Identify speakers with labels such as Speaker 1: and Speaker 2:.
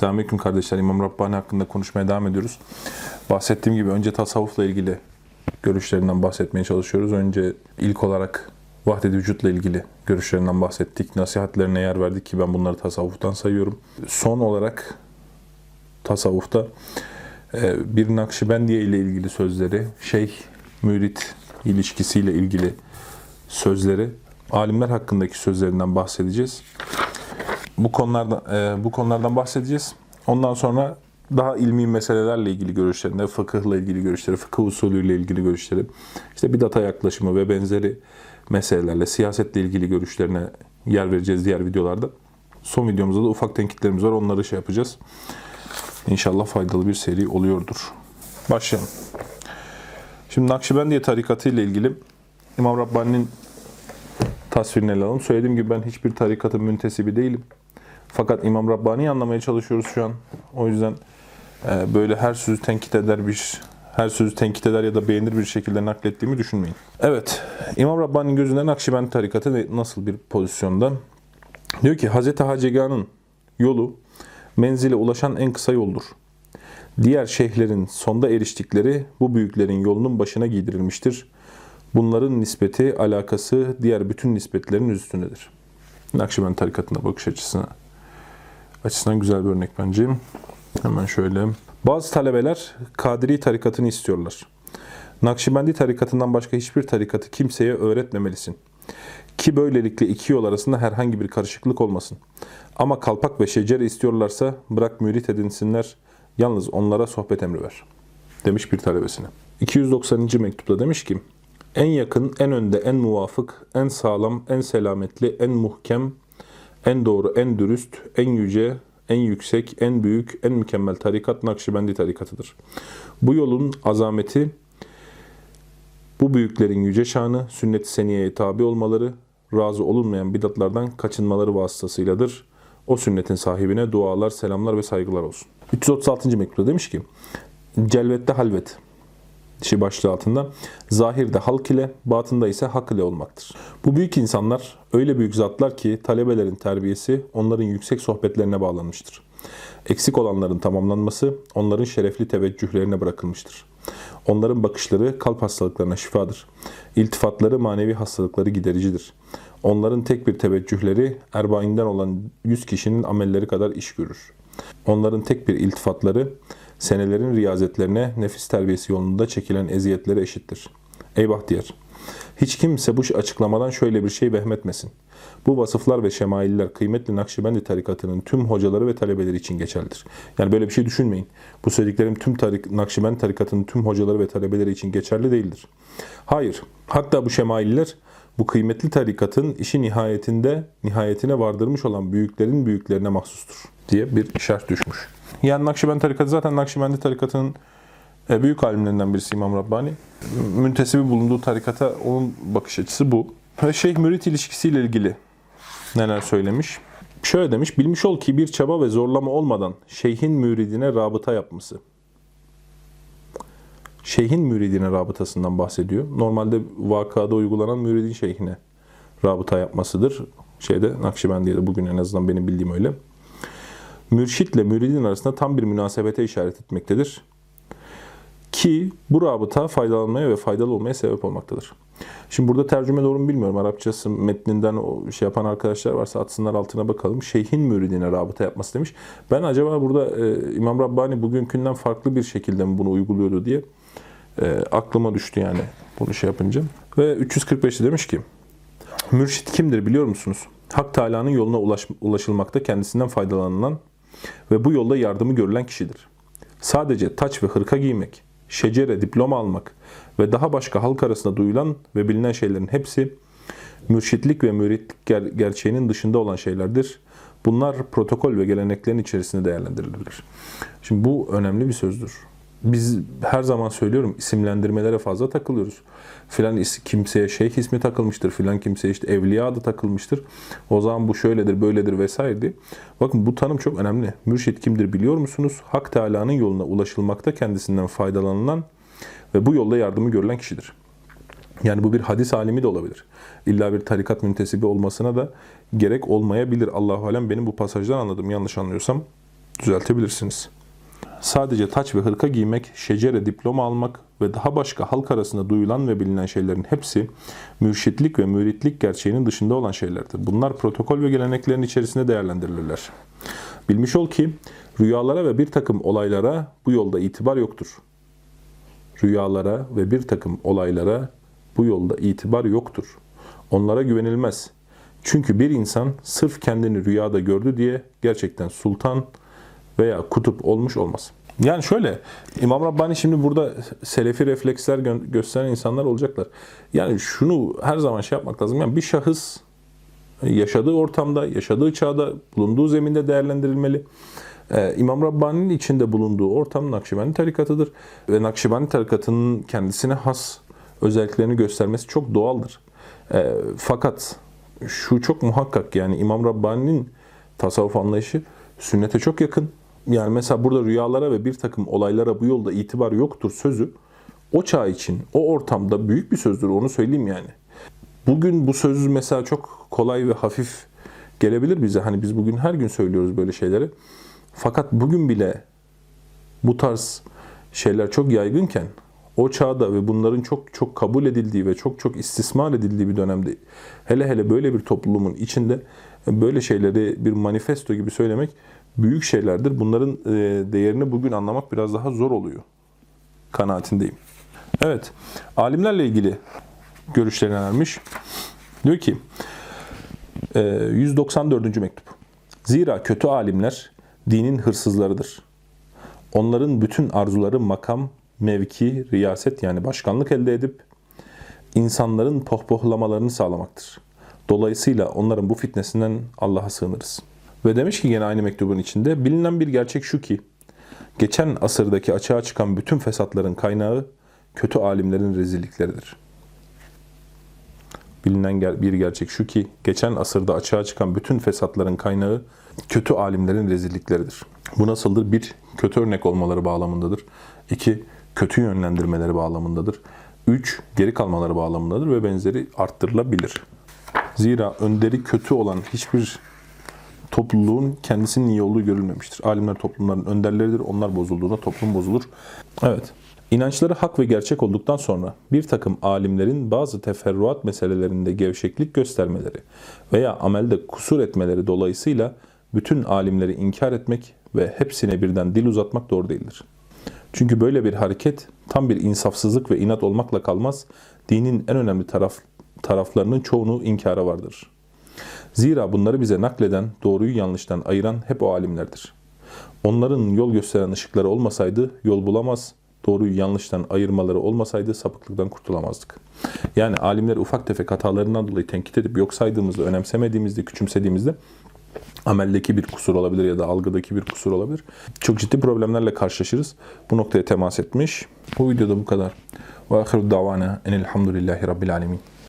Speaker 1: Selamünaleyküm kardeşler. İmam Rabbani hakkında konuşmaya devam ediyoruz. Bahsettiğim gibi önce tasavvufla ilgili görüşlerinden bahsetmeye çalışıyoruz. Önce ilk olarak vahdet vücutla ilgili görüşlerinden bahsettik. Nasihatlerine yer verdik ki ben bunları tasavvuftan sayıyorum. Son olarak tasavvufta e, bir Nakşibendiye ile ilgili sözleri, şeyh mürit ilişkisiyle ilgili sözleri, alimler hakkındaki sözlerinden bahsedeceğiz. Bu konulardan e, bu konulardan bahsedeceğiz. Ondan sonra daha ilmi meselelerle ilgili görüşlerinde, fıkıhla ilgili görüşleri, fıkıh usulüyle ilgili görüşleri, işte bidata yaklaşımı ve benzeri meselelerle, siyasetle ilgili görüşlerine yer vereceğiz diğer videolarda. Son videomuzda da ufak tenkitlerimiz var. Onları şey yapacağız. İnşallah faydalı bir seri oluyordur. Başlayalım. Şimdi Nakşibendiye tarikatı ile ilgili İmam Rabbani'nin tasvirini ele alalım. Söylediğim gibi ben hiçbir tarikatın müntesibi değilim. Fakat İmam Rabbani'yi anlamaya çalışıyoruz şu an. O yüzden e, böyle her sözü tenkit eder bir her sözü tenkit eder ya da beğenir bir şekilde naklettiğimi düşünmeyin. Evet, İmam Rabbani'nin gözünden Nakşibendi tarikatı nasıl bir pozisyonda? Diyor ki Hz. Hacega'nın yolu menzile ulaşan en kısa yoldur. Diğer şeyhlerin sonda eriştikleri bu büyüklerin yolunun başına giydirilmiştir. Bunların nispeti, alakası diğer bütün nispetlerin üstündedir. Nakşibendi tarikatında bakış açısına açısından güzel bir örnek bence. Hemen şöyle. Bazı talebeler Kadiri tarikatını istiyorlar. Nakşibendi tarikatından başka hiçbir tarikatı kimseye öğretmemelisin. Ki böylelikle iki yol arasında herhangi bir karışıklık olmasın. Ama kalpak ve şecere istiyorlarsa bırak mürit edinsinler, yalnız onlara sohbet emri ver. Demiş bir talebesine. 290. mektupta demiş ki, en yakın, en önde, en muvafık, en sağlam, en selametli, en muhkem, en doğru, en dürüst, en yüce, en yüksek, en büyük, en mükemmel tarikat Nakşibendi tarikatıdır. Bu yolun azameti, bu büyüklerin yüce şanı, sünnet-i seniyeye tabi olmaları, razı olunmayan bidatlardan kaçınmaları vasıtasıyladır. O sünnetin sahibine dualar, selamlar ve saygılar olsun. 336. mektupta demiş ki, Celvette halvet, dişi başlığı altında, zahirde halk ile, batında ise hak ile olmaktır. Bu büyük insanlar öyle büyük zatlar ki talebelerin terbiyesi onların yüksek sohbetlerine bağlanmıştır. Eksik olanların tamamlanması onların şerefli teveccühlerine bırakılmıştır. Onların bakışları kalp hastalıklarına şifadır. İltifatları manevi hastalıkları gidericidir. Onların tek bir teveccühleri erbainden olan yüz kişinin amelleri kadar iş görür. Onların tek bir iltifatları senelerin riyazetlerine nefis terbiyesi yolunda çekilen eziyetlere eşittir. Ey Bahtiyar! Hiç kimse bu açıklamadan şöyle bir şey vehmetmesin. Bu vasıflar ve şemailler kıymetli Nakşibendi tarikatının tüm hocaları ve talebeleri için geçerlidir. Yani böyle bir şey düşünmeyin. Bu söylediklerim tüm tarik, Nakşibendi tarikatının tüm hocaları ve talebeleri için geçerli değildir. Hayır. Hatta bu şemailler bu kıymetli tarikatın işi nihayetinde nihayetine vardırmış olan büyüklerin büyüklerine mahsustur diye bir işaret düşmüş. Yani Nakşibendi tarikatı zaten Nakşibendi tarikatının e, büyük alimlerinden birisi İmam Rabbani. Müntesibi bulunduğu tarikata onun bakış açısı bu. Ve Şeyh Mürit ilişkisiyle ilgili neler söylemiş? Şöyle demiş, bilmiş ol ki bir çaba ve zorlama olmadan şeyhin müridine rabıta yapması. Şeyhin müridine rabıtasından bahsediyor. Normalde vakada uygulanan müridin şeyhine rabıta yapmasıdır. Şeyde Nakşibendiye'de bugün en azından benim bildiğim öyle. Mürşitle müridin arasında tam bir münasebete işaret etmektedir. Ki bu rabıta faydalanmaya ve faydalı olmaya sebep olmaktadır. Şimdi burada tercüme doğru mu bilmiyorum. Arapçası metninden o şey yapan arkadaşlar varsa atsınlar altına bakalım. Şeyhin müridine rabıta yapması demiş. Ben acaba burada e, İmam Rabbani bugünkünden farklı bir şekilde mi bunu uyguluyordu diye e, aklıma düştü yani bunu şey yapınca. Ve 345'te demiş ki Mürşit kimdir biliyor musunuz? Hak Teala'nın yoluna ulaş, ulaşılmakta kendisinden faydalanılan ve bu yolda yardımı görülen kişidir. Sadece taç ve hırka giymek, şecere, diploma almak ve daha başka halk arasında duyulan ve bilinen şeylerin hepsi mürşitlik ve müritlik ger- gerçeğinin dışında olan şeylerdir. Bunlar protokol ve geleneklerin içerisinde değerlendirilir. Şimdi bu önemli bir sözdür. Biz her zaman söylüyorum isimlendirmelere fazla takılıyoruz. Filan kimseye şeyh ismi takılmıştır, filan kimseye işte evliya adı takılmıştır. O zaman bu şöyledir, böyledir vesaire diye. Bakın bu tanım çok önemli. Mürşit kimdir biliyor musunuz? Hak Teala'nın yoluna ulaşılmakta kendisinden faydalanılan ve bu yolda yardımı görülen kişidir. Yani bu bir hadis alimi de olabilir. İlla bir tarikat müntesibi olmasına da gerek olmayabilir. Allahu alem benim bu pasajdan anladım. Yanlış anlıyorsam düzeltebilirsiniz. Sadece taç ve hırka giymek, şecere diploma almak ve daha başka halk arasında duyulan ve bilinen şeylerin hepsi mürşitlik ve müritlik gerçeğinin dışında olan şeylerdir. Bunlar protokol ve geleneklerin içerisinde değerlendirilirler. Bilmiş ol ki rüyalara ve bir takım olaylara bu yolda itibar yoktur. Rüyalara ve bir takım olaylara bu yolda itibar yoktur. Onlara güvenilmez. Çünkü bir insan sırf kendini rüyada gördü diye gerçekten sultan veya kutup olmuş olmaz. Yani şöyle, İmam Rabbani şimdi burada selefi refleksler gö- gösteren insanlar olacaklar. Yani şunu her zaman şey yapmak lazım. Yani bir şahıs yaşadığı ortamda, yaşadığı çağda, bulunduğu zeminde değerlendirilmeli. Ee, İmam Rabbani'nin içinde bulunduğu ortam Nakşibendi tarikatıdır. Ve Nakşibendi tarikatının kendisine has özelliklerini göstermesi çok doğaldır. Ee, fakat şu çok muhakkak yani İmam Rabbani'nin tasavvuf anlayışı sünnete çok yakın. Yani mesela burada rüyalara ve bir takım olaylara bu yolda itibar yoktur sözü o çağ için, o ortamda büyük bir sözdür onu söyleyeyim yani. Bugün bu söz mesela çok kolay ve hafif gelebilir bize. Hani biz bugün her gün söylüyoruz böyle şeyleri. Fakat bugün bile bu tarz şeyler çok yaygınken o çağda ve bunların çok çok kabul edildiği ve çok çok istismar edildiği bir dönemde hele hele böyle bir toplumun içinde böyle şeyleri bir manifesto gibi söylemek büyük şeylerdir. Bunların e, değerini bugün anlamak biraz daha zor oluyor. Kanaatindeyim. Evet, alimlerle ilgili görüşlerini vermiş. Diyor ki, e, 194. mektup. Zira kötü alimler dinin hırsızlarıdır. Onların bütün arzuları makam, mevki, riyaset yani başkanlık elde edip insanların pohpohlamalarını sağlamaktır. Dolayısıyla onların bu fitnesinden Allah'a sığınırız. Ve demiş ki gene aynı mektubun içinde bilinen bir gerçek şu ki geçen asırdaki açığa çıkan bütün fesatların kaynağı kötü alimlerin rezillikleridir. Bilinen bir gerçek şu ki geçen asırda açığa çıkan bütün fesatların kaynağı kötü alimlerin rezillikleridir. Bu nasıldır? Bir, kötü örnek olmaları bağlamındadır. İki, kötü yönlendirmeleri bağlamındadır. Üç, geri kalmaları bağlamındadır ve benzeri arttırılabilir. Zira önderi kötü olan hiçbir topluluğun kendisinin iyi olduğu görülmemiştir. Alimler toplumların önderleridir. Onlar bozulduğunda toplum bozulur. Evet. İnançları hak ve gerçek olduktan sonra bir takım alimlerin bazı teferruat meselelerinde gevşeklik göstermeleri veya amelde kusur etmeleri dolayısıyla bütün alimleri inkar etmek ve hepsine birden dil uzatmak doğru değildir. Çünkü böyle bir hareket tam bir insafsızlık ve inat olmakla kalmaz, dinin en önemli taraf, taraflarının çoğunu inkara vardır. Zira bunları bize nakleden, doğruyu yanlıştan ayıran hep o alimlerdir. Onların yol gösteren ışıkları olmasaydı yol bulamaz, doğruyu yanlıştan ayırmaları olmasaydı sapıklıktan kurtulamazdık. Yani alimler ufak tefek hatalarından dolayı tenkit edip yok saydığımızda, önemsemediğimizde, küçümsediğimizde ameldeki bir kusur olabilir ya da algıdaki bir kusur olabilir. Çok ciddi problemlerle karşılaşırız. Bu noktaya temas etmiş. Bu videoda bu kadar. Ve ahiru davana enelhamdülillahi rabbil alemin.